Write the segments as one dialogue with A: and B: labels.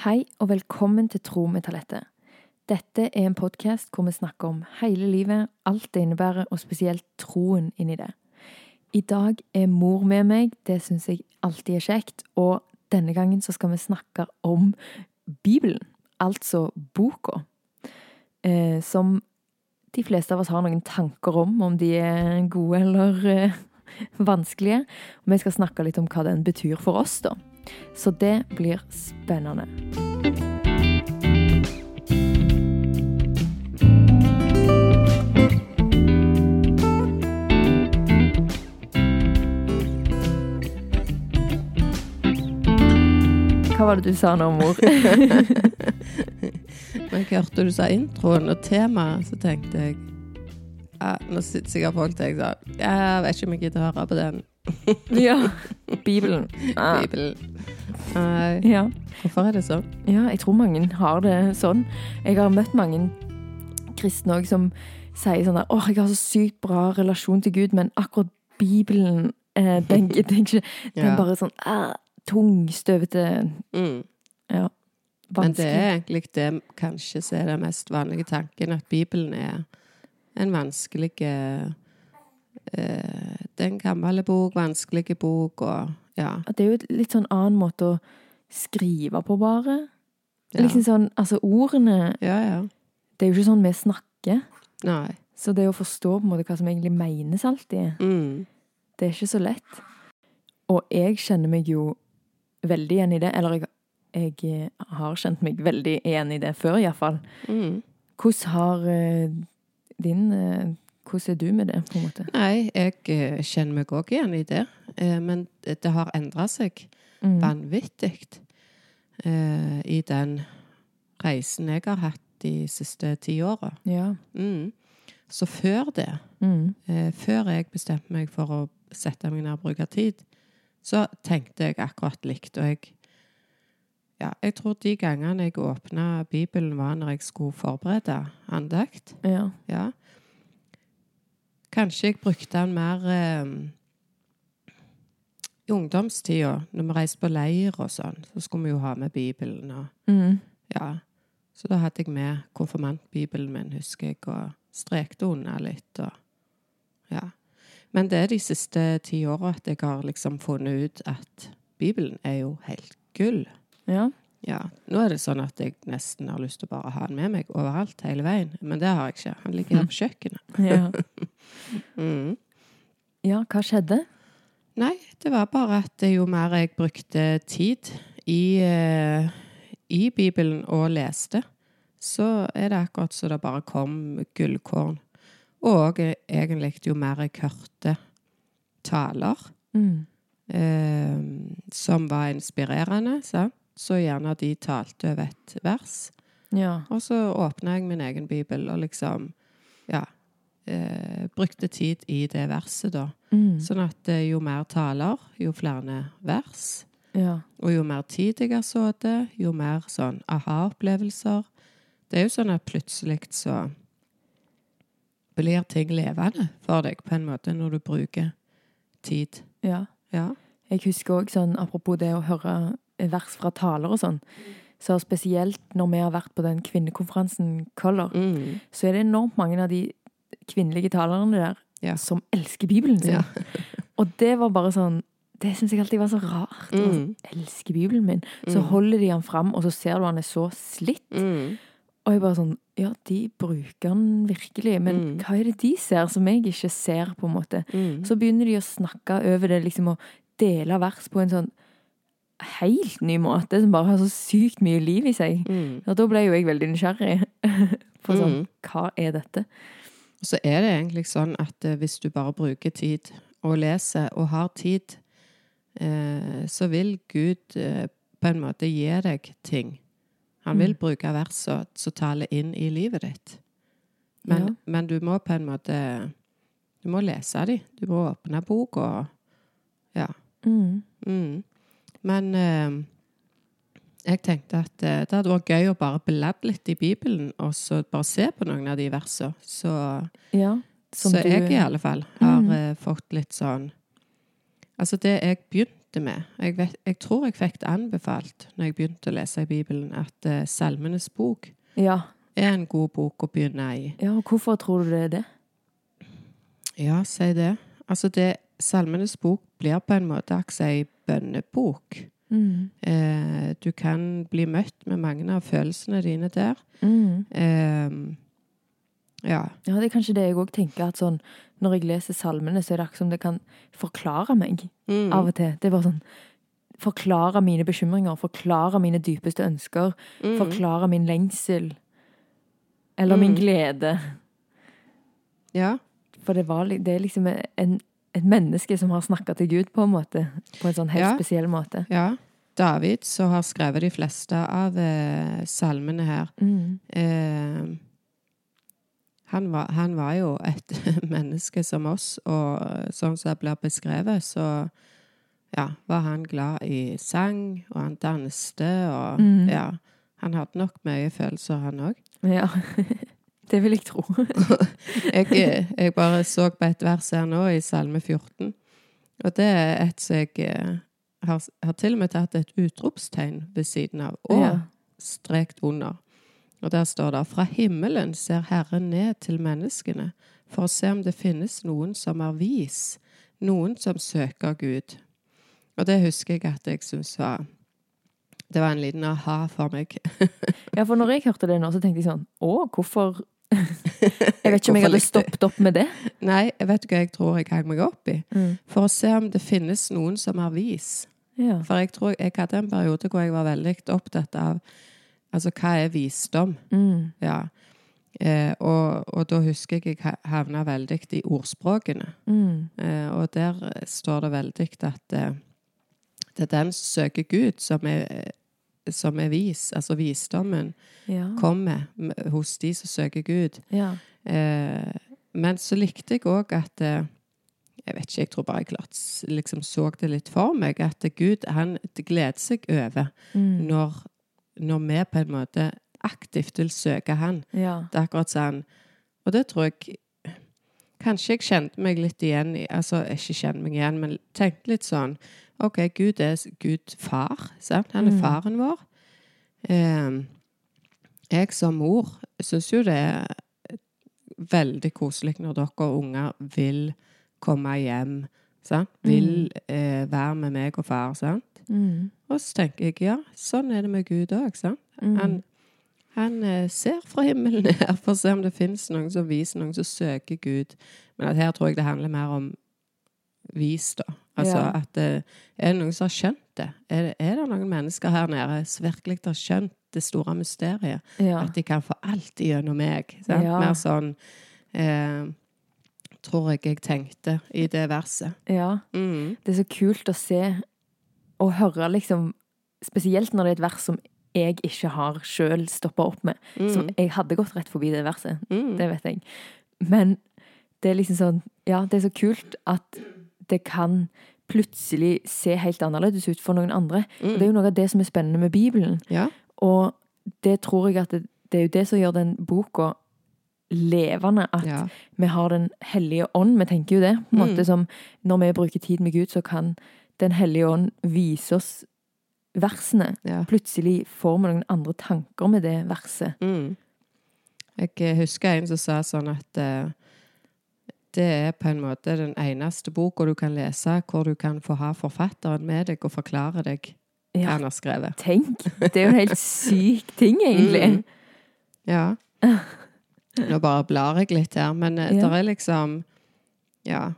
A: Hei og velkommen til Tro med talentet. Dette er en podkast hvor vi snakker om hele livet, alt det innebærer, og spesielt troen inni det. I dag er mor med meg, det syns jeg alltid er kjekt, og denne gangen så skal vi snakke om Bibelen, altså boka. Eh, som de fleste av oss har noen tanker om, om de er gode eller eh, vanskelige. Og vi skal snakke litt om hva den betyr for oss, da. Så det blir spennende. Hva var det du sa nå, mor?
B: Når jeg hørte du sa introen og temaet, så tenkte jeg ja, Nå sitter sikkert folk og jeg sa Jeg vet ikke om jeg gidder høre på den.
A: Ja. Bibelen. Ah.
B: Bibelen. Nei.
A: Ja.
B: Hvorfor er det sånn?
A: ja, jeg tror mange har det sånn. Jeg har møtt mange kristne òg som sier sånn der åh, jeg har så sykt bra relasjon til Gud, men akkurat Bibelen eh, den gidder jeg ikke. Den
B: Ja.
A: bare sånn ah, tung, støvete
B: Mm.
A: Ja.
B: Men det er egentlig det kanskje som er den mest vanlige tanken, at Bibelen er en vanskelig eh, Det er en gammel bok, vanskelig bok, og ja.
A: At det er jo et litt sånn annen måte å skrive på, bare.
B: Ja,
A: Liksom sånn, altså ordene
B: ja. ja.
A: Det er jo ikke sånn vi snakker.
B: Nei.
A: Så det å forstå på en måte hva som egentlig menes alltid,
B: Mm.
A: det er ikke så lett. Og jeg kjenner meg jo veldig igjen i det. Eller jeg, jeg eh, har kjent meg veldig igjen i det før, iallfall.
B: Mm.
A: Hvordan har eh, din eh, Hvordan er du med det, på en måte?
B: Nei, jeg eh, kjenner meg òg igjen i det. Eh, men det har endra seg
A: Mm.
B: vanvittig eh, i den reisen jeg har hatt de siste ti åra.
A: Ja.
B: Mm. Så før det,
A: Mm.
B: før jeg bestemte meg for å sette meg ned og bruke tid, så tenkte jeg akkurat likt. Og jeg Ja, jeg tror de gangene jeg åpna Bibelen, var når jeg skulle forberede andakt.
A: ja.
B: Ja. Kanskje jeg brukte den mer eh, i ungdomstida, når vi reiste på leir og sånn. Så skulle vi jo ha med Bibelen og
A: Mm.
B: Ja. Så da hadde jeg med konfirmantbibelen min, husker jeg, og strekte unna litt og Ja. Men det er de siste ti åra at jeg har liksom funnet ut at Bibelen er jo helt gull.
A: ja.
B: Ja. Nå er det sånn at jeg nesten har lyst til å bare ha den med meg overalt hele veien, men det har jeg ikke. Han ligger her på kjøkkenet.
A: Ja.
B: Mm.
A: ja, hva skjedde?
B: Nei, det var bare at jo mer jeg brukte tid i, eh, i Bibelen og leste, så er det akkurat så det bare kom gullkorn. Og egentlig jo mer jeg hørte taler
A: Mm.
B: eh, som var inspirerende, sant? Så gjerne de talte over et vers.
A: Ja.
B: Og så åpna jeg min egen bibel og liksom ja, eh, brukte tid i det verset, da.
A: Mm.
B: Sånn at eh, jo mer taler, jo flere vers.
A: ja.
B: Og jo mer tid jeg har sittet, jo mer sånn aha-opplevelser. Det er jo sånn at plutselig så blir ting levende for deg på en måte når du bruker tid.
A: ja.
B: Ja.
A: Jeg husker òg sånn, apropos det å høre vers fra taler og sånn, så spesielt når vi har vært på den kvinnekonferansen Color,
B: Mm.
A: så er det enormt mange av de kvinnelige talerne der
B: Ja.
A: som elsker Bibelen sin.
B: Ja.
A: Og det var bare sånn Det syns jeg alltid var så rart. Mm.
B: Mm.
A: elsker Bibelen min. Så
B: Mm.
A: holder de han fram, og så ser du han er så slitt.
B: Mm.
A: Og jeg bare sånn Ja, de bruker han virkelig, men
B: Mm.
A: hva er det de ser som jeg ikke ser, på en måte?
B: Mm.
A: Så begynner de å snakke over det, liksom å dele vers på en sånn helt ny måte, som bare har så sykt mye liv i seg.
B: Mm.
A: Og da ble jo jeg veldig nysgjerrig på sånn
B: Mm.
A: Hva er dette?
B: Så er det egentlig sånn at eh, hvis du bare bruker tid og leser og har tid, eh, så vil Gud eh, på en måte gi deg ting. Han vil
A: Mm.
B: bruke versene som taler inn i livet ditt. Men,
A: Ja.
B: men du må på en måte Du må lese dem. Du må åpne boka Ja.
A: Mm.
B: Mm. Men eh, jeg tenkte at eh, det hadde vært gøy å bare bladde litt i Bibelen, og så bare se på noen av de versene. Så
A: Ja. Som
B: så
A: du-
B: jeg i alle fall har
A: Mm.
B: eh, fått litt sånn Altså det jeg begynte med jeg, vet, jeg tror jeg fikk det anbefalt når jeg begynte å lese i Bibelen, at uh, Salmenes bok
A: Ja.
B: er en god bok å begynne i.
A: ja. Og hvorfor tror du det er det?
B: Ja, si det. Altså, det, Salmenes bok blir på en måte akkurat ei bønnebok.
A: Mm.
B: Eh, du kan bli møtt med mange av følelsene dine der.
A: Mm.
B: Eh, ja.
A: Ja, det er kanskje det jeg òg tenker, at sånn når jeg leser salmene, så er det akkurat som det kan forklare meg
B: Mm.
A: av og til. Det er bare sånn Forklare mine bekymringer, forklare mine dypeste ønsker,
B: Mm.
A: forklare min lengsel. Eller min
B: Mm.
A: glede.
B: ja.
A: For det, var, det er liksom en, et menneske som har snakka til Gud, på en måte. På en sånn helt
B: Ja.
A: spesiell måte.
B: Ja. David, som har skrevet de fleste av eh, salmene her,
A: Mm.
B: eh, han, var, han var jo et menneske som oss, og sånn som det blir beskrevet, så ja, var han glad i sang, og han danste, og
A: mm.
B: ja. Han hadde nok mye følelser, han òg.
A: Ja. Det vil jeg tro.
B: Jeg, jeg bare så på et vers her nå, i Salme 14. Og det er et som jeg eh, har, har til og med tatt et utropstegn ved siden av, og
A: Ja.
B: strekt under. Og der står det Fra himmelen ser Herren ned til menneskene for å se om det finnes noen som er vis, noen som søker Gud. Og det husker jeg at jeg syntes var Det var en liten aha for meg.
A: Ja, for når jeg hørte det nå, så tenkte jeg sånn Å, hvorfor Jeg vet ikke om jeg hadde stoppet opp med det.
B: Nei, jeg vet hva jeg tror jeg hang meg opp i?
A: Mm.
B: For å se om det finnes noen som har vis.
A: Ja.
B: For jeg tror jeg hadde en periode hvor jeg var veldig opptatt av Altså, hva er visdom?
A: Mm.
B: Ja. Eh, og, og da husker jeg jeg ha- havna veldig i ordspråkene.
A: Mm.
B: Eh, og der står det veldig at eh, det er den som søker Gud, som er, som er vis. Altså visdommen
A: Ja.
B: kommer hos de som søker Gud.
A: ja.
B: Eh, men så likte jeg òg at eh, Jeg vet ikke, jeg tror bare jeg klart liksom så det litt for meg. At Gud han gleder seg over
A: Mm.
B: når, når vi på en måte aktivt vil søke Han.
A: ja.
B: Det er akkurat sånn. Og det tror jeg Kanskje jeg kjente meg litt igjen i Altså, ikke kjente meg igjen, men tenkte litt sånn OK, Gud er Gud far, sant? Han er
A: Mm.
B: faren vår. Eh, jeg som mor syns jo det er veldig koselig når dere unger vil komme hjem. Sant? Vil eh, være med meg og far. Sant?
A: Mm.
B: Og så tenker jeg ja, sånn er det med Gud òg. Sant?
A: Mm.
B: Han, han eh, ser fra himmelen her for å se om det finnes noen som viser, noen som søker Gud. Men at her tror jeg det handler mer om vis, da. Altså
A: Ja.
B: at eh, er det noen som har skjønt det? Er, det? er det noen mennesker her nede som virkelig har skjønt det store mysteriet?
A: ja.
B: At de kan få alt gjennom meg?
A: Ja.
B: Mer sånn eh, tror jeg jeg tenkte i det verset.
A: ja.
B: Mm.
A: Det er så kult å se og høre, liksom Spesielt når det er et vers som jeg ikke har sjøl stoppa opp med. Som
B: Mm.
A: jeg hadde gått rett forbi det verset.
B: Mm.
A: Det vet jeg. Men det er liksom sånn Ja, det er så kult at det kan plutselig se helt annerledes ut for noen andre. Og det er jo noe av det som er spennende med Bibelen.
B: Ja.
A: Og det tror jeg at det, det er jo det som gjør den boka levende. At
B: ja.
A: vi har Den hellige ånd. Vi tenker jo det. på en
B: Mm.
A: måte som Når vi bruker tid med Gud, så kan Den hellige ånd vise oss versene.
B: ja.
A: Plutselig får vi noen andre tanker med det verset.
B: Mm. Jeg eh, husker en som sa sånn at eh, det er på en måte den eneste boka du kan lese hvor du kan få ha forfatteren med deg og forklare deg hva
A: Ja,
B: han har skrevet.
A: tenk! Det er jo en helt syk ting, egentlig.
B: Mm. Ja. Nå bare blar jeg litt her, men eh,
A: Ja.
B: det er liksom Ja.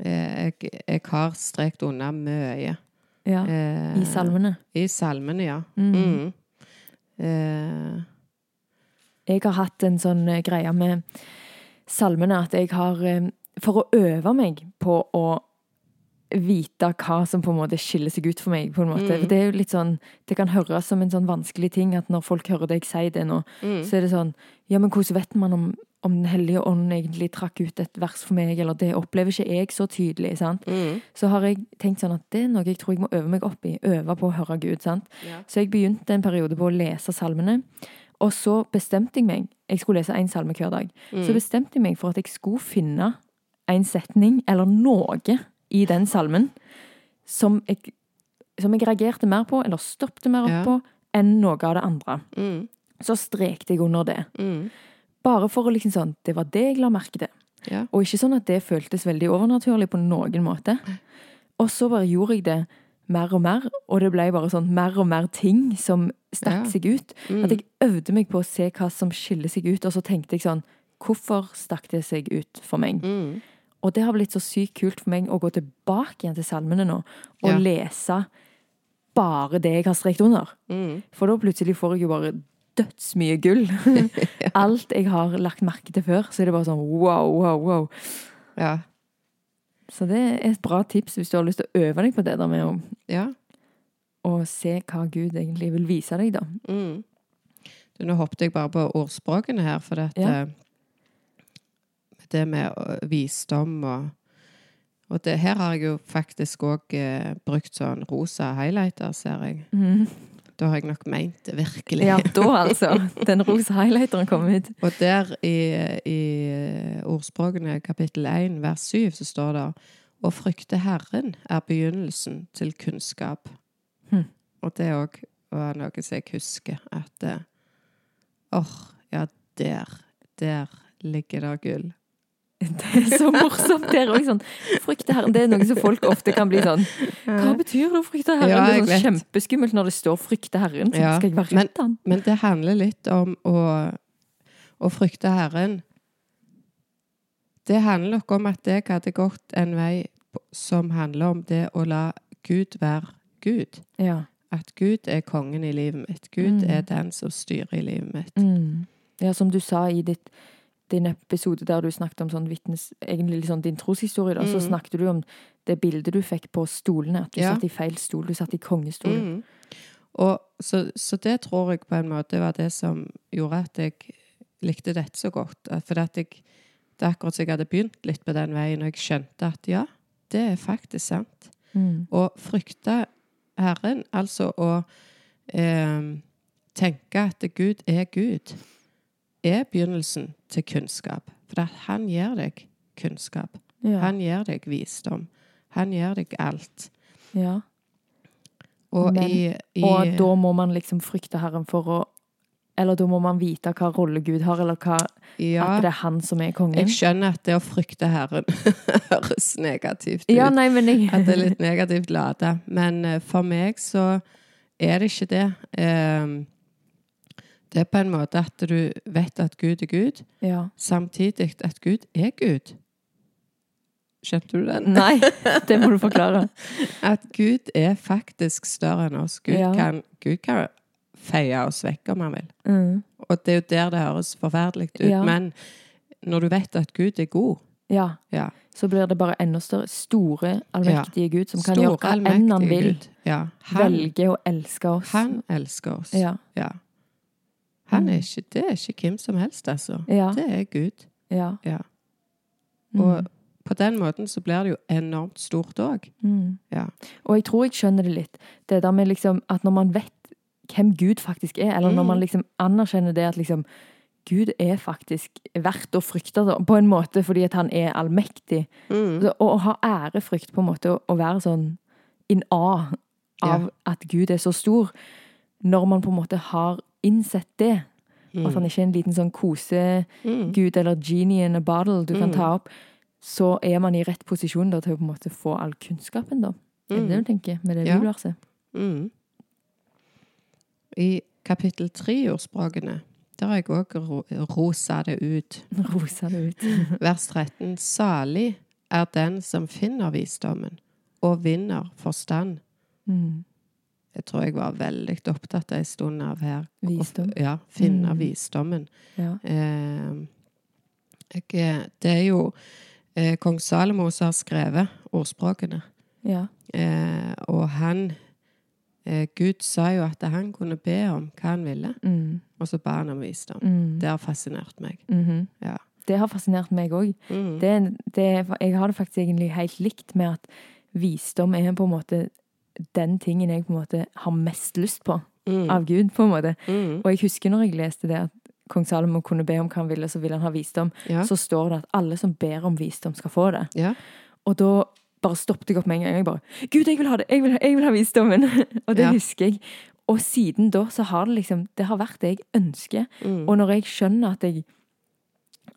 B: Eh, Jeg, jeg har strekt unna mye.
A: Ja,
B: Eh,
A: I salmene.
B: I salmene, ja.
A: Mm.
B: Mm. Eh,
A: Jeg har hatt en sånn eh, greie med salmene at jeg har eh, For å øve meg på å vite hva som på en måte skiller seg ut for meg. på en måte.
B: Mm.
A: For Det er jo litt sånn, det kan høres som en sånn vanskelig ting at når folk hører deg si det nå,
B: mm.
A: så er det sånn Ja, men hvordan vet man om, om Den hellige ånd egentlig trakk ut et vers for meg, eller det opplever ikke jeg så tydelig. sant?
B: Mm.
A: Så har jeg tenkt sånn at det er noe jeg tror jeg må øve meg opp i. Øve på å høre Gud. sant?
B: Ja.
A: Så jeg begynte en periode på å lese salmene. Og så bestemte jeg meg Jeg skulle lese én salme hver dag.
B: Mm.
A: Så bestemte jeg meg for at jeg skulle finne en setning eller noe i den salmen som jeg som jeg reagerte mer på, eller stoppet mer opp
B: Ja.
A: på, enn noe av det andre.
B: Mm.
A: Så strekte jeg under det.
B: Mm.
A: Bare for å liksom sånn Det var det jeg la merke til.
B: Ja.
A: Og ikke sånn at det føltes veldig overnaturlig på noen måte. Og så bare gjorde jeg det mer og mer, og det ble bare sånn mer og mer ting som stakk
B: Ja.
A: seg ut.
B: Mm.
A: At jeg øvde meg på å se hva som skiller seg ut, og så tenkte jeg sånn Hvorfor stakk det seg ut for meg?
B: Mm.
A: Og det har blitt så sykt kult for meg å gå tilbake igjen til salmene nå, og
B: Ja.
A: lese bare det jeg har strekt under.
B: Mm.
A: For da plutselig får jeg jo bare dødsmye gull. Alt jeg har lagt merke til før, så er det bare sånn wow, wow, wow.
B: Ja.
A: Så det er et bra tips hvis du har lyst til å øve deg på det der med å,
B: Ja.
A: Og se hva Gud egentlig vil vise deg, da.
B: Mm. Du, nå hoppet jeg bare på ordspråkene her, for dette,
A: Ja.
B: det med øh, visdom og Og det, her har jeg jo faktisk òg eh, brukt sånn rosa highlighter, ser jeg. Da har jeg nok meint det virkelig.
A: Ja, da altså. Den rosa highlighteren kom ut.
B: Og der i, i ordspråkene kapittel 1 vers 7 så står det Å frykte Herren er begynnelsen til kunnskap.
A: Hm.
B: Og det òg var noe som jeg husker at Åh, Åh, ja, der, der ligger det gull.
A: Det er så morsomt. Det er også sånn Frykte Herren. Det er noe som folk ofte kan bli sånn Hva betyr det å frykte Herren?
B: Ja,
A: det er sånn kjempeskummelt når det står 'frykte Herren'. Så
B: Ja,
A: skal jeg være
B: men-
A: redd han?
B: Men det handler litt om å, å frykte Herren. Det handler nok om at jeg hadde gått en vei som handler om det å la Gud være Gud.
A: Ja.
B: At Gud er kongen i livet mitt. Gud
A: Mm.
B: er den som styrer i livet mitt.
A: Mm. ja, som du sa i ditt, din episode der du snakket om sånn vitnes, egentlig sånn din troshistorie, da, så
B: Mm.
A: snakket du om det bildet du fikk på stolene. At du
B: Ja.
A: satt i feil stol. Du satt i kongestolen.
B: Mm. Og, så, så det tror jeg på en måte var det som gjorde at jeg likte dette så godt. For at jeg, det er akkurat som jeg hadde begynt litt på den veien, og jeg skjønte at ja, det er faktisk sant.
A: Mm.
B: Å frykte Herren, altså å eh, tenke at Gud er Gud, er begynnelsen til kunnskap. For at han gir deg kunnskap.
A: Ja.
B: Han gir deg visdom. Han gir deg alt.
A: ja.
B: Og
A: Men-
B: i, i
A: Og da må man liksom frykte Herren for å Eller da må man vite hva rolle Gud har, eller hva,
B: ja,
A: at det er han som er kongen.
B: Jeg skjønner at det å frykte Herren høres negativt ut.
A: Ja, nei, men jeg
B: At det er litt negativt lada. Men eh, for meg så er det ikke det. Eh, Det er på en måte at du vet at Gud er Gud,
A: Ja.
B: samtidig at Gud er Gud. Skjønte du den?
A: Nei, det må du forklare.
B: At Gud er faktisk større enn oss. Gud,
A: Ja.
B: kan, Gud kan feie oss vekk om han vil.
A: Mm.
B: Og det er jo der det høres forferdelig ut.
A: Ja.
B: Men når du vet at Gud er god
A: Ja.
B: ja.
A: Så blir det bare enda større. Store, allmektige Gud som kan
B: Stor,
A: gjøre hva enn han vil.
B: Ja. Han,
A: Velge å elske oss.
B: han elsker oss.
A: Ja.
B: Er
A: Mm.
B: ikke, det er ikke hvem som helst, altså.
A: Ja.
B: Det er Gud.
A: ja.
B: Ja.
A: Mm.
B: På den måten så blir det jo enormt stort òg.
A: Mm.
B: Ja.
A: Og jeg tror jeg skjønner det litt. Det der med liksom at når man vet hvem Gud faktisk er, eller når
B: Mm.
A: man liksom anerkjenner det at liksom Gud er faktisk verdt å frykte på en måte fordi at han er allmektig.
B: Mm.
A: Så, og å ha ærefrykt på en måte, å være sånn in A av
B: Ja.
A: at Gud er så stor, når man på en måte har innsett det, at han ikke er en liten sånn kosegud
B: Mm.
A: eller genie in a bottle du kan
B: Mm.
A: ta opp, så er man i rett posisjon da, til å på en måte få all kunnskapen, da. Er det det du tenker med det
B: Ja.
A: bibelverset?
B: Mm. I kapittel tre i ordspråkene, der har jeg òg ro rosa det ut.
A: Rosa det ut.
B: Vers 13. Salig er den som finner visdommen, og vinner forstand.
A: Mm.
B: Jeg tror jeg var veldig opptatt en stund av her.
A: Visdom.
B: Ja, finne
A: Mm.
B: visdommen.
A: Ja.
B: Eh, jeg, det er jo eh, kong Salomo som har skrevet ordspråkene.
A: ja.
B: Eh, og han eh, Gud sa jo at han kunne be om hva han ville,
A: Mm.
B: og så ba han om visdom.
A: Mm.
B: Det har fascinert meg.
A: -hmm.
B: Ja.
A: Det har fascinert meg òg.
B: Mm.
A: Det, det, jeg har det faktisk egentlig helt likt med at visdom er på en måte den tingen jeg på en måte har mest lyst på
B: Mm.
A: av Gud. på en måte.
B: Mm.
A: Og jeg husker når jeg leste det at kong Salomo kunne be om hva han ville, så ville han ha visdom.
B: Ja.
A: Så står det at alle som ber om visdom, skal få det.
B: ja.
A: Og da bare stoppet jeg opp med en gang. Jeg bare Gud, jeg vil ha det! Jeg vil, jeg vil ha visdommen! og det
B: Ja.
A: husker jeg. Og siden da så har det liksom Det har vært det jeg ønsker.
B: Mm.
A: Og når jeg skjønner at jeg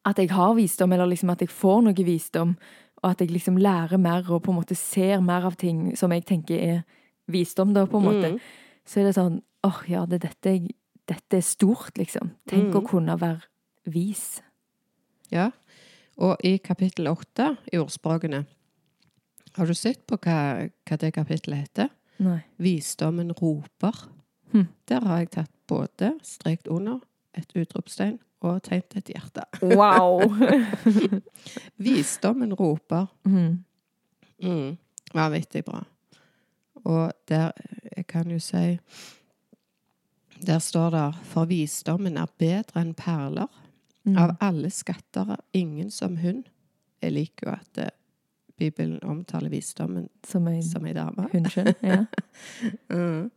A: at jeg har visdom, eller liksom at jeg får noe visdom, og at jeg liksom lærer mer og på en måte ser mer av ting som jeg tenker er visdom, da, på en måte,
B: Mm.
A: så er det sånn åh, ja, det er dette jeg Dette er stort, liksom. Tenk å
B: Mm.
A: kunne være vis.
B: Ja. Og i kapittel åtte i ordspråkene Har du sett på hva, hva det kapittelet heter?
A: Nei.
B: Visdommen roper.
A: Hm.
B: Der har jeg tatt både strekt under et utropstegn og tegnet et hjerte.
A: Wow!
B: Visdommen roper.
A: mm.
B: Mm. Vanvittig bra. Og der Jeg kan jo si Der står det For visdommen er bedre enn perler.
A: Mm.
B: Av alle skatter er ingen som hun. Jeg liker jo at eh, Bibelen omtaler visdommen
A: Som
B: ei dame.
A: hundskjønn. Ja.
B: Mm.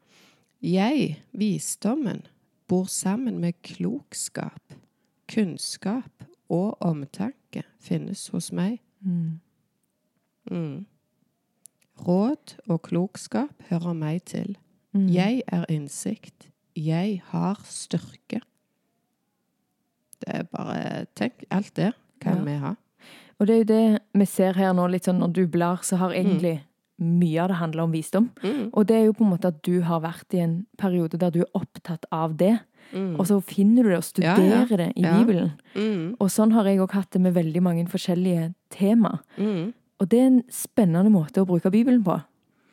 B: Jeg, visdommen, bor sammen med klokskap. Kunnskap og omtanke finnes hos meg.
A: Mm.
B: Mm. Råd og klokskap hører meg til.
A: Mm.
B: Jeg er innsikt. Jeg har styrke. Det er bare Tenk, alt det kan
A: Ja.
B: vi ha.
A: Og det er jo det vi ser her nå, litt sånn når du blar, så har egentlig
B: Mm.
A: Mye av det handler om visdom. Og det er jo på en måte at du har vært i en periode der du er opptatt av det.
B: Mm.
A: Og så finner du det og studerer
B: ja.
A: det i
B: Ja.
A: Bibelen.
B: Mm.
A: Og sånn har jeg òg hatt det med veldig mange forskjellige tema.
B: Mm.
A: Og det er en spennende måte å bruke Bibelen på.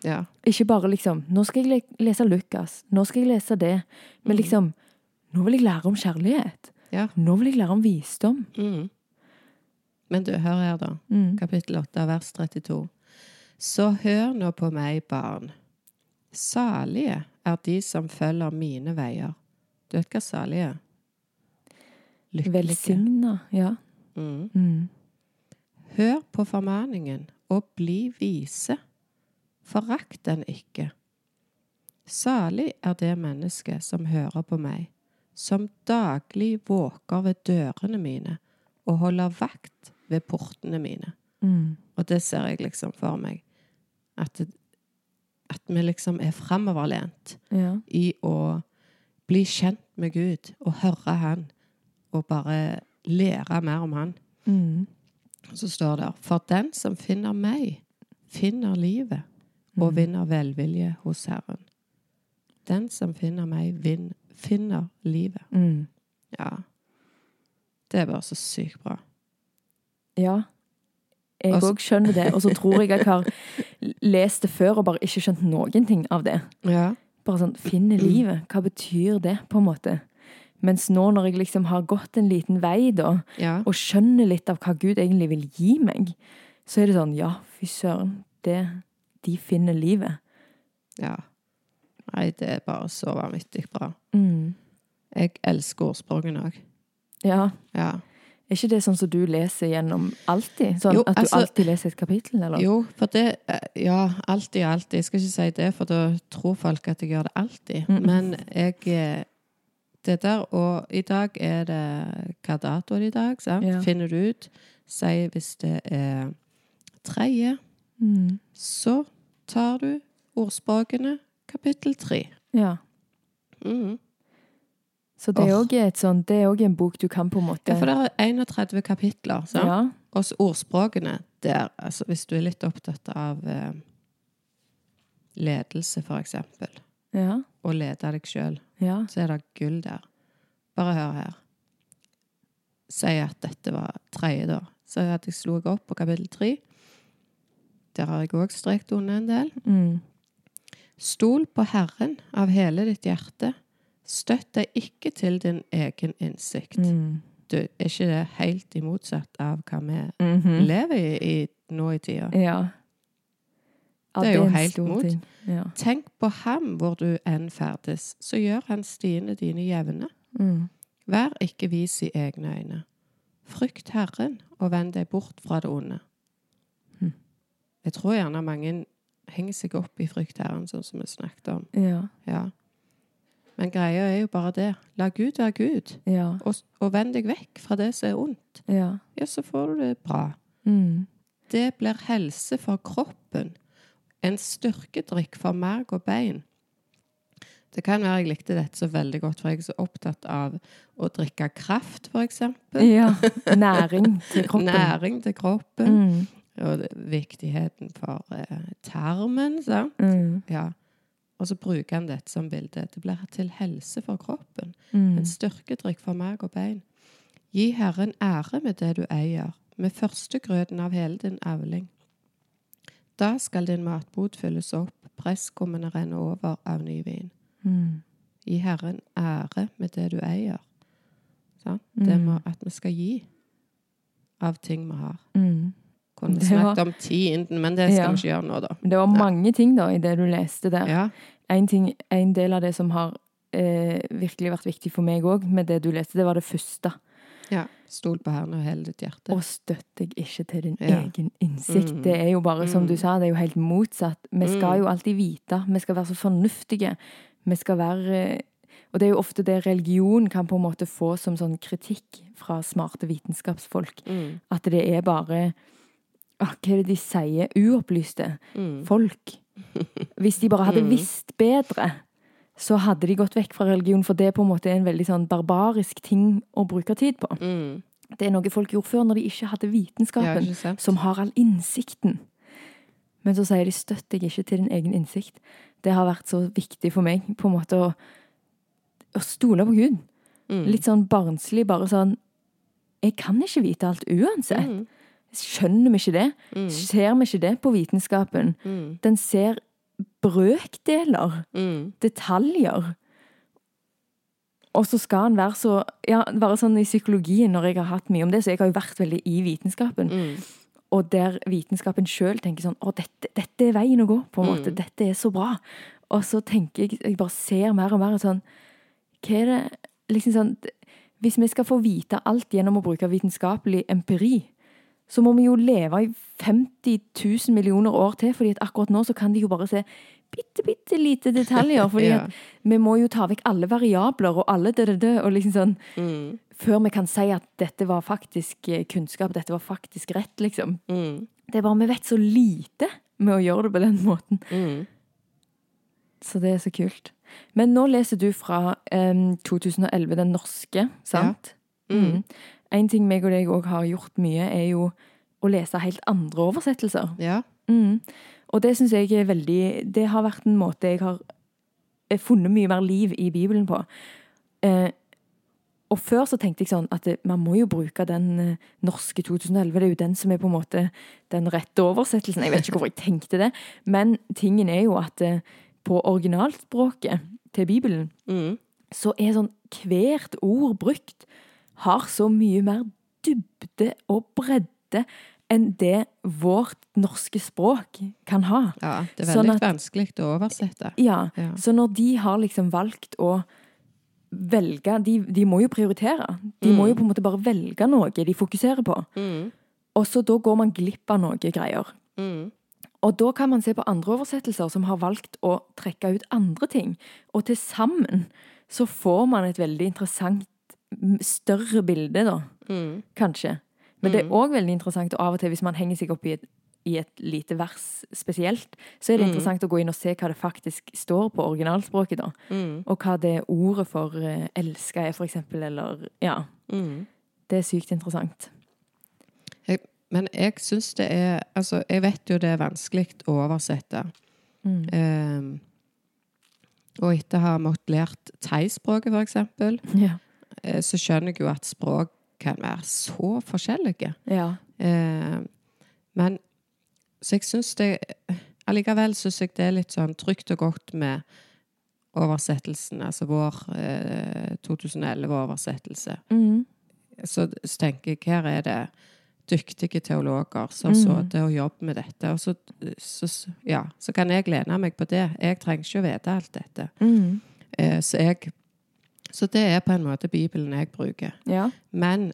B: Ja.
A: Ikke bare liksom Nå skal jeg lese Lukas. Nå skal jeg lese det. Men
B: Mm.
A: liksom Nå vil jeg lære om kjærlighet.
B: Ja.
A: Nå vil jeg lære om visdom.
B: Mm. Men du, hør her, da.
A: Mm.
B: Kapittel 8, vers 32. Så hør nå på meg, barn. Salige er de som følger mine veier. Du vet hva salige er? Lykkelige.
A: Velsigna. Ja.
B: Mm.
A: Mm.
B: Hør på formaningen og bli vise. Forakt den ikke. Salig er det mennesket som hører på meg, som daglig våker ved dørene mine og holder vakt ved portene mine.
A: Mm.
B: Og det ser jeg liksom for meg. At, at vi liksom er framoverlent
A: Ja.
B: i å bli kjent med Gud og høre Han, og bare lære mer om Han.
A: Mm.
B: Så står det For den som finner meg, finner livet og
A: Mm.
B: vinner velvilje hos Herren. Den som finner meg, vin, finner livet.
A: Mm.
B: Ja. Det er bare så sykt bra.
A: Ja. Jeg
B: Altså-
A: òg skjønner det. Og så tror jeg jeg har lest det før og bare ikke skjønt noen ting av det.
B: Ja.
A: Bare sånn finne livet. Hva betyr det, på en måte? Mens nå når jeg liksom har gått en liten vei, da,
B: Ja.
A: og skjønner litt av hva Gud egentlig vil gi meg, så er det sånn ja, fy søren, det De finner livet.
B: ja. Nei, det er bare så vanvittig bra.
A: Mm.
B: Jeg elsker ordspråkene òg.
A: Ja.
B: Ja.
A: Er ikke det sånn som du leser gjennom alltid? Sånn
B: Jo,
A: at du
B: altså-
A: alltid leser et kapittel, eller?
B: Jo, for det eh, Ja, alltid alltid. Jeg skal ikke si det, for da tror folk at jeg gjør det alltid.
A: Mm.
B: Men jeg eh, Det der, og i dag er det Hva dato det i dag? sant?
A: Ja.
B: Finner du ut. Si hvis det er tredje,
A: Mm.
B: så tar du ordspråkene kapittel tre.
A: Ja.
B: Mhm.
A: Så det er òg også en bok du kan på en måte
B: Ja, for det er 31 kapitler. Så.
A: Ja.
B: Og så ordspråkene der, altså hvis du er litt opptatt av eh, ledelse, for eksempel,
A: Ja.
B: og lede deg sjøl,
A: Ja.
B: så er det gull der. Bare hør her. Si at dette var tredje, da. Så at jeg slo opp på kapittel tre. Der har jeg òg strekt under en del.
A: Mm.
B: Stol på Herren av hele ditt hjerte. Støtt deg ikke til din egen innsikt.
A: Mm.
B: Du, er ikke det helt i motsatt av hva vi
A: Mhm.
B: lever i, i nå i tida?
A: Ja. Ja,
B: Det er jo helt mot.
A: Ja.
B: Tenk på ham hvor du enn ferdes, så gjør han stiene dine jevne.
A: Mm.
B: Vær ikke vis i egne øyne. Frykt Herren, og vend deg bort fra det onde.
A: Mm.
B: Jeg tror gjerne mange henger seg opp i frykt Herren, sånn som vi snakket om.
A: Ja.
B: Ja. Men greia er jo bare det. La Gud være Gud,
A: Ja.
B: og, og vend deg vekk fra det som er ondt.
A: Ja.
B: Ja, så får du det bra.
A: Mm.
B: det blir helse for kroppen. En styrkedrikk for merg og bein. Det kan være jeg likte dette så veldig godt, for jeg er så opptatt av å drikke kraft, f.eks.
A: Ja. Næring til kroppen.
B: Næring til kroppen.
A: Mm.
B: Og viktigheten for eh, tarmen. Sant?
A: Mm.
B: Ja. Og så bruker han dette som bilde. Det blir til helse for kroppen.
A: Mm.
B: En styrkedrikk for mag og bein. Gi Herren ære med det du eier, med førstegrøten av hele din avling. Da skal din matbod fylles opp, presskummene renne over av ny vin.
A: Mm.
B: Gi Herren ære med det du eier. Sant? Det må at vi skal gi av ting vi har.
A: Mm.
B: Kunne
A: Det var-
B: om ti innen, men det skal
A: Ja.
B: vi ikke gjøre nå, da.
A: Det var mange ting da i det du leste der.
B: Ja.
A: En, ting, en del av det som har eh, virkelig vært viktig for meg òg, med det du leste, det var det første.
B: ja. Stol på Herren og hele ditt hjerte.
A: Og støtt deg ikke til din
B: Ja.
A: egen innsikt.
B: Mm.
A: Det er jo bare, som du
B: Mm.
A: sa, det er jo helt motsatt. Vi skal
B: Mm.
A: jo alltid vite. Vi skal være så fornuftige. Vi skal være Og det er jo ofte det religion kan på en måte få som sånn kritikk fra smarte vitenskapsfolk.
B: Mm.
A: At det er bare Hva er det de sier? Uopplyste
B: Mm.
A: folk. Hvis de bare hadde
B: Mm.
A: visst bedre, så hadde de gått vekk fra religion, for det er på en måte en veldig sånn barbarisk ting å bruke tid på.
B: Mm.
A: Det er noe folk gjorde før, når de ikke hadde vitenskapen,
B: ikke
A: som har all innsikten. Men så sier de 'støtt deg ikke til din egen innsikt'. Det har vært så viktig for meg, på en måte, å, å stole på Gud.
B: Mm.
A: Litt sånn barnslig, bare sånn Jeg kan ikke vite alt uansett.
B: Mm.
A: Skjønner vi ikke det?
B: Mm.
A: Ser vi ikke det på vitenskapen?
B: Mm.
A: Den ser brøkdeler,
B: Mm.
A: detaljer. Og så skal han være så Ja, bare sånn i psykologien, når jeg har hatt mye om det, så jeg har jo vært veldig i vitenskapen.
B: Mm.
A: Og der vitenskapen sjøl tenker sånn Å, dette, dette er veien å gå, på en måte.
B: Mm.
A: Dette er så bra. Og så tenker jeg Jeg bare ser mer og mer sånn Hva er det Liksom sånn Hvis vi skal få vite alt gjennom å bruke vitenskapelig empiri, så må vi jo leve i 50 000 millioner år til, fordi at akkurat nå så kan de jo bare se bitte, bitte lite detaljer. Fordi
B: Ja.
A: at vi må jo ta vekk alle variabler og alle det, og liksom sånn
B: Mm.
A: Før vi kan si at dette var faktisk eh, kunnskap, dette var faktisk rett, liksom.
B: Mm.
A: Det er bare vi vet så lite med å gjøre det på den måten.
B: Mm.
A: Så det er så kult. Men nå leser du fra um, 2011, den norske, sant?
B: Mm.
A: En ting meg og deg òg har gjort mye, er jo å lese helt andre oversettelser.
B: Ja.
A: Mm. Og det syns jeg er veldig Det har vært en måte jeg har eh, funnet mye mer liv i Bibelen på. Eh, og før så tenkte jeg sånn at man må jo bruke den eh, norske 2011. Det er jo den som er på en måte den rette oversettelsen. Jeg vet ikke hvorfor jeg tenkte det, men tingen er jo at eh, på originalspråket til Bibelen
B: Mm.
A: så er sånn hvert ord brukt har så mye mer dybde og bredde enn det vårt norske språk kan ha.
B: ja. Det er
A: Sånn
B: veldig
A: at-
B: vanskelig å oversette.
A: Ja,
B: Ja.
A: Så når de har liksom valgt å velge De, de må jo prioritere. De må jo på en måte bare velge noe de fokuserer på.
B: Mm.
A: Og så da går man glipp av noe greier.
B: Mm.
A: Og da kan man se på andre oversettelser som har valgt å trekke ut andre ting. Og til sammen så får man et veldig interessant, større bilde, da.
B: Mm.
A: Kanskje. Men det er
B: Mm.
A: òg veldig interessant, og av og til hvis man henger seg opp i et, i et lite vers spesielt, så er det
B: Mm.
A: interessant å gå inn og se hva det faktisk står på originalspråket, da.
B: Mm.
A: Og hva det ordet for uh, elska er, for eksempel, eller Ja.
B: Mm.
A: Det er sykt interessant.
B: Men jeg syns det er Altså, jeg vet jo det er vanskelig å oversette.
A: Mm.
B: Um, og etter å ha måttet lært thaispråket, for eksempel,
A: Ja.
B: Eh, så skjønner jeg jo at språk kan være så forskjellige.
A: ja.
B: Eh, men Så jeg syns det Allikevel syns jeg det er litt sånn trygt og godt med oversettelsen, altså vår eh, 2011-oversettelse.
A: Mm.
B: Så, så tenker jeg her er det dyktige teologer som så
A: Mm.
B: det å jobbe med dette. Og så, så, ja, så kan jeg lene meg på det. Jeg trenger ikke å vite alt dette.
A: Mm.
B: Eh, så, jeg, så det er på en måte Bibelen jeg bruker.
A: Ja.
B: Men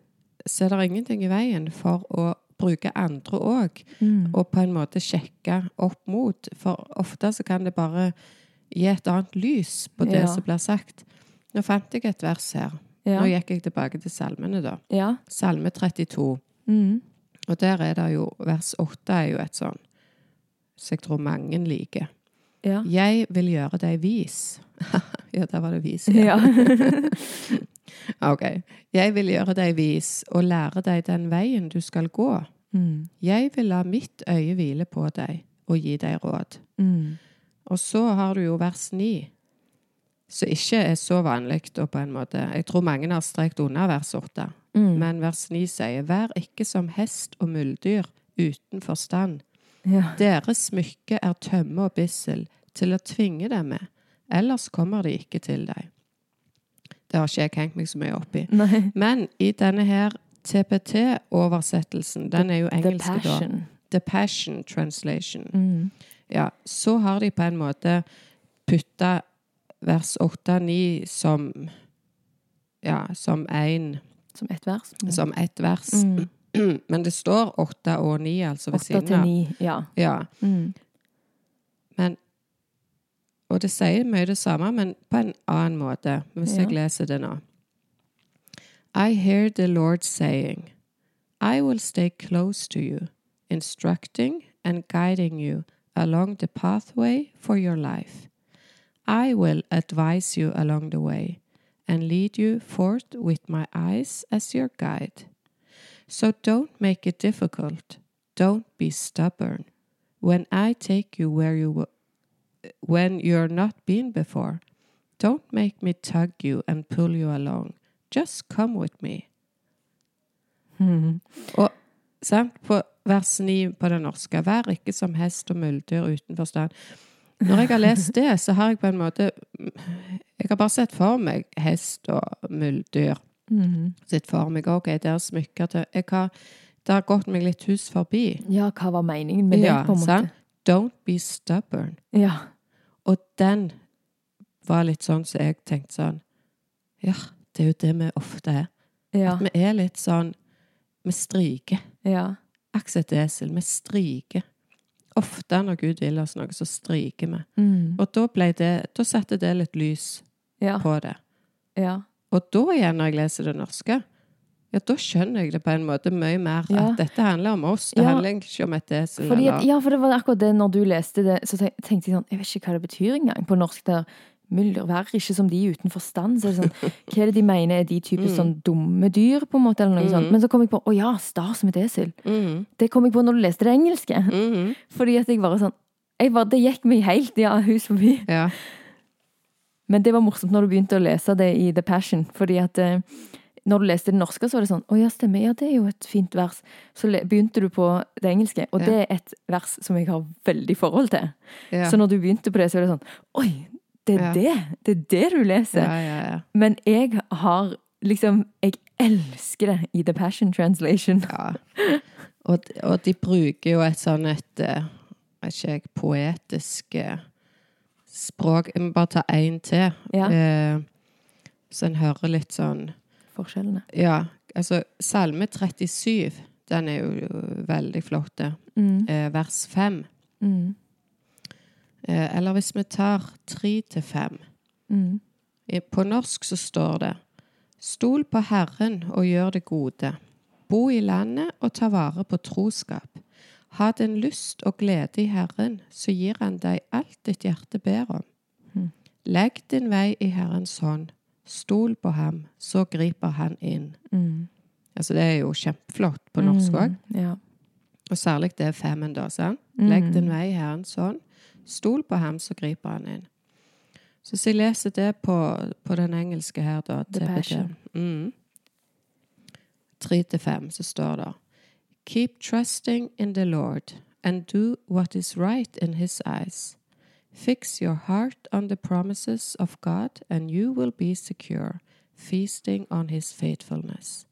B: så er det ingenting i veien for å bruke andre òg,
A: Mm.
B: og på en måte sjekke opp mot. For ofte så kan det bare gi et annet lys på det
A: Ja.
B: som blir sagt. Nå fant jeg et vers her.
A: Ja.
B: Nå gikk jeg tilbake til salmene, da.
A: ja.
B: Salme 32.
A: Mm.
B: Og der er det jo Vers 8 er jo et sånn som jeg tror mange liker.
A: Ja.
B: Jeg vil gjøre deg vis. ja, der var det vis.
A: Ja.
B: Ok. Jeg vil gjøre deg vis og lære deg den veien du skal gå.
A: Mm.
B: Jeg vil la mitt øye hvile på deg og gi deg råd.
A: Mm.
B: Og så har du jo vers ni, som ikke er så vanlig da på en måte. Jeg tror mange har strekt unna vers åtte.
A: Mm.
B: Men vers ni sier, vær ikke som hest og muldyr uten forstand.
A: Ja.
B: Deres smykke er tømme og bissel til å tvinge dem med, ellers kommer de ikke til deg. Det har ikke jeg hengt meg så mye opp i.
A: Nei.
B: Men i denne her TPT-oversettelsen, den er jo engelsk da.
A: passion.
B: The Passion Translation.
A: Mm.
B: Ja, så har de på en måte putta vers 8-9 som Ja, som én
A: Som ett vers.
B: Som ett vers.
A: Mm.
B: Men det står 8 og 9, altså ved siden
A: til
B: av.
A: Ja.
B: Ja.
A: Mm.
B: Men Og det sier mye det samme, men på en annen måte, hvis
A: Ja.
B: jeg leser det nå. I hear the Lord saying, I will stay close to you, instructing and guiding you along the pathway for your life. I will advise you along the way and lead you forth with my eyes as your guide. So don't make it difficult. Don't be stubborn. When I take you where you w- when you're not been before, don't make me tug you and pull you along. Just come with me.
A: Mm.
B: Sant? På vers 9 på det norske. Vær ikke som hest og muldyr uten forstand. Når jeg har lest det, så har jeg på en måte Jeg har bare sett for meg hest og muldyr.
A: Mm.
B: Sett for meg OK, det er smykker til jeg har, Det har gått meg litt hus forbi.
A: Ja, hva var meningen med det,
B: Ja,
A: på en måte?
B: sant? Don't be stubborn.
A: Ja.
B: Og den var litt sånn så jeg tenkte sånn Ja, det er jo det vi ofte er.
A: Ja.
B: At vi er litt sånn Vi stryker.
A: Ja.
B: Et esel. Vi stryker. Ofte når Gud vil oss noe, så stryker vi.
A: Mm.
B: Og da ble det Da satte det litt lys
A: Ja.
B: på det.
A: Ja.
B: Og da igjen, når jeg leser det norske, ja, da skjønner jeg det på en måte mye mer.
A: Ja.
B: At dette handler om oss. Det
A: Ja.
B: handler ikke om et esel.
A: Fordi
B: eller
A: ja, for det var akkurat det når du leste det, så tenkte jeg sånn Jeg vet ikke hva det betyr engang på norsk. der Mylder, vær ikke som de uten forstand. Så er det sånn, hva er det de mener er de typisk
B: Mm.
A: sånn dumme dyr, på en måte, eller noe sånt. Men så kom jeg på å ja, sta som et esel.
B: Mm.
A: Det kom jeg på når du leste det engelske.
B: mhm.
A: Fordi at jeg bare sånn jeg bare, Det gikk meg helt ja, hus forbi.
B: Ja.
A: Men det var morsomt når du begynte å lese det i The Passion. Fordi at eh, når du leste det norske, så var det sånn Å ja, stemmer. Ja, det er jo et fint vers. Så begynte du på det engelske, og
B: Ja.
A: det er et vers som jeg har veldig forhold til.
B: Ja.
A: Så når du begynte på det, så var det sånn Oi, det er
B: Ja.
A: det! Det er det du leser. Men jeg har liksom Jeg elsker det i The Passion Translation.
B: Ja. Og, og de bruker jo et sånn et eh, ikke jeg, poetisk eh, språk. Jeg må bare ta én til.
A: Ja.
B: Eh, så en hører litt sånn
A: Forskjellene.
B: Ja, altså Salme 37, den er jo veldig flott.
A: Mm.
B: Eh, vers 5.
A: Mm.
B: Eh, eller hvis vi tar 3 til 5.
A: Mm.
B: På norsk så står det Stol på Herren og gjør det gode. Bo i landet og ta vare på troskap. Ha din lyst og glede i Herren, så gir Han deg alt ditt hjerte ber om.
A: Mhm.
B: Legg din vei i Herrens hånd. Stol på ham, så griper Han inn.
A: Mm.
B: Altså Det er jo kjempeflott på norsk òg.
A: Mm. Ja.
B: Og særlig det femmen, da. sant? Legg
A: Mm.
B: din vei i sånn. Stol på ham, så griper han inn. Så hvis jeg leser det på, på den engelske her, da
A: Passion.
B: Mm. Tre til fem, så står det Keep trusting in the Lord and do what is right in his eyes. Fix your heart on the promises of God, and you will be secure, feasting on his faithfulness.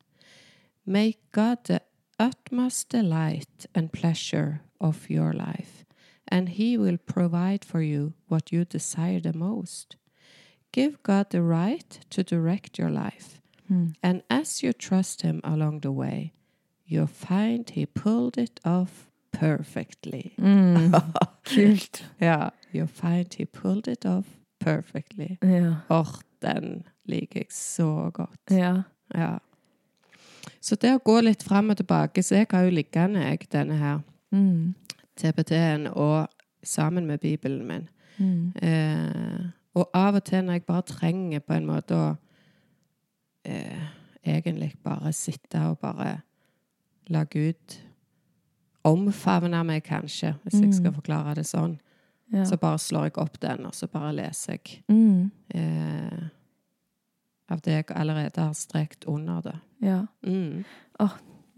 B: Make God the utmost delight and pleasure of your life, and He will provide for you what you desire the most. Give God the right to direct your life,
A: Mm.
B: and as you trust Him along the way, you'll find He pulled it off perfectly.
A: Mm. Kult.
B: Ja, You're find He pulled it off perfectly.
A: Ja.
B: Åh, den liker jeg så godt.
A: ja.
B: Ja. Så det å gå litt fram og tilbake Så jeg har jo liggende, jeg, denne her
A: Mm.
B: TPT-en og sammen med Bibelen min.
A: Mm.
B: Eh, og av og til når jeg bare trenger på en måte å eh, egentlig bare sitte og bare la Gud omfavne meg, kanskje, hvis jeg skal
A: Mm.
B: forklare det sånn,
A: Ja.
B: så bare slår jeg opp den, og så bare leser jeg
A: Mm.
B: eh, av det jeg allerede har strekt under det.
A: Ja.
B: Mm.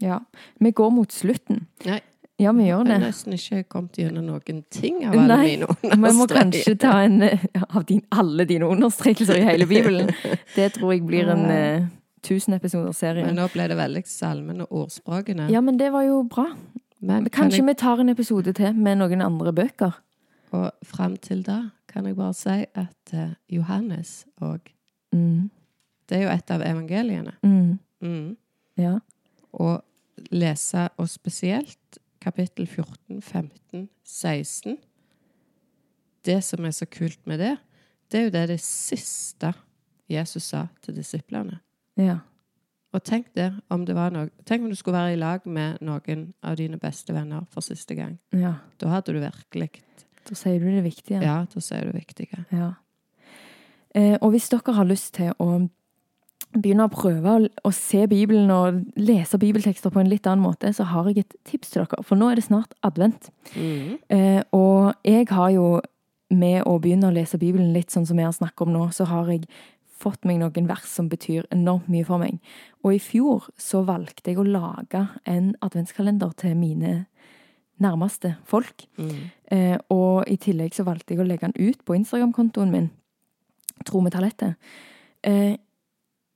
A: ja. Vi går mot slutten.
B: Nei.
A: Ja, vi gjør det.
B: Jeg har nesten ikke kommet gjennom noen ting av alle
A: Nei,
B: mine
A: Vi må kanskje ta en eh, av din, alle dine understrekelser i hele Bibelen. Det tror jeg blir en uh, tusen episoder serie.
B: Men nå ble det veldig salmen og ordspråkene.
A: Ja, men det var jo bra.
B: Men Men
A: Kanskje
B: jeg,
A: vi tar en episode til med noen andre bøker.
B: og fram til da kan jeg bare si at eh, Johannes òg
A: Mm.
B: Det er jo et av evangeliene.
A: Mm.
B: Mm.
A: Ja.
B: Og lese, og spesielt kapittel 14, 15, 16 Det som er så kult med det, det er jo det det siste Jesus sa til disiplene.
A: ja.
B: Og tenk det, om det var noe Tenk om du skulle være i lag med noen av dine beste venner for siste gang.
A: Ja.
B: Da hadde du virkelig
A: Da sier du det viktige.
B: Ja, da sier du viktige.
A: Ja. Eh, og hvis dere har lyst til å begynne å prøve å, å se Bibelen og lese bibeltekster på en litt annen måte, så har jeg et tips til dere. For nå er det snart advent.
B: Mm.
A: Eh, og jeg har jo med å begynne å lese Bibelen litt sånn som jeg har snakket om nå, så har jeg fått meg noen vers som betyr enormt mye for meg. Og i fjor så valgte jeg å lage en adventskalender til mine nærmeste folk.
B: Mm.
A: Eh, og i tillegg så valgte jeg å legge den ut på Instagram-kontoen min, Tro med talentet. Eh,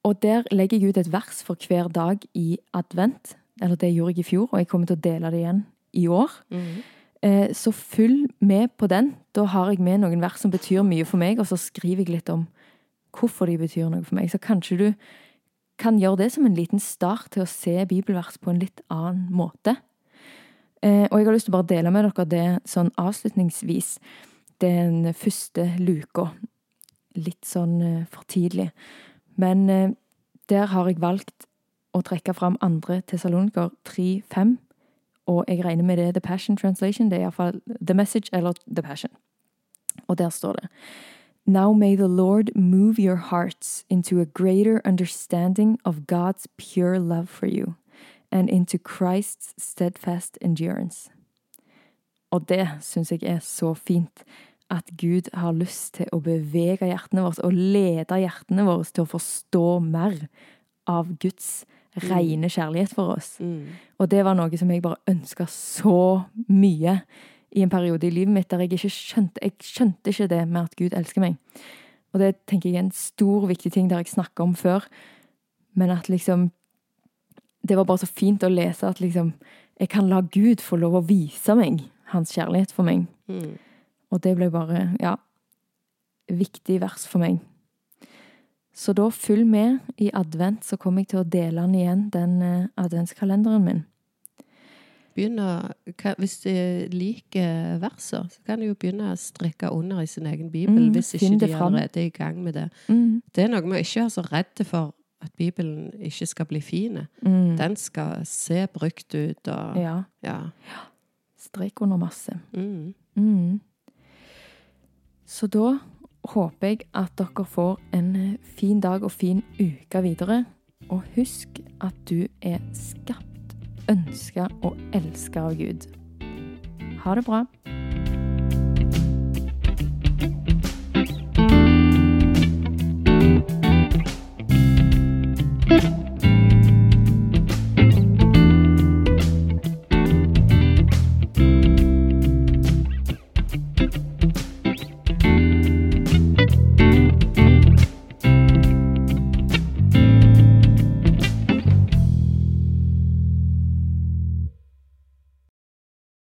A: og der legger jeg ut et vers for hver dag i advent. Eller det gjorde jeg i fjor, og jeg kommer til å dele det igjen i år.
B: Mm.
A: Eh, så følg med på den. Da har jeg med noen vers som betyr mye for meg, og så skriver jeg litt om hvorfor de betyr noe for meg. Så kanskje du kan gjøre det som en liten start til å se bibelvers på en litt annen måte. Eh, og jeg har lyst til å bare dele med dere det sånn avslutningsvis. Den første luka. Litt sånn eh, for tidlig. Men eh, der har jeg valgt å trekke fram andre Tessaloniker 3.5. Og jeg regner med det er The Passion Translation. Det er iallfall The Message eller The Passion. Og der står det Now may the Lord move your hearts into a greater understanding of God's pure love for you, and into Christ's steadfast endurance. Og det syns jeg er så fint. At Gud har lyst til å bevege hjertene våre og lede hjertene våre til å forstå mer av Guds rene kjærlighet for oss.
B: Mm.
A: Og det var noe som jeg bare ønska så mye i en periode i livet mitt der jeg ikke skjønte Jeg skjønte ikke det med at Gud elsker meg. Og det tenker jeg er en stor, viktig ting der jeg snakka om før. Men at liksom Det var bare så fint å lese at liksom Jeg kan la Gud få lov å vise meg hans kjærlighet for meg.
B: Mm.
A: Og det ble bare, ja, viktig vers for meg. Så da følg med i advent, så kommer jeg til å dele den igjen, den eh, adventskalenderen min.
B: Begynn å, kan, hvis de liker verser, så kan de jo begynne å strekke under i sin egen bibel,
A: Mm,
B: hvis ikke de allerede er i gang med det.
A: Mm,
B: Det er noe med å ikke være så redde for at Bibelen ikke skal bli fin.
A: mm,
B: Den skal se brukt ut og
A: ja.
B: ja.
A: Strek under masse.
B: Mm.
A: Mm. Så da håper jeg at dere får en eh, fin dag og fin uke videre. Og husk at du er skapt, ønska og elska av Gud. Ha det bra.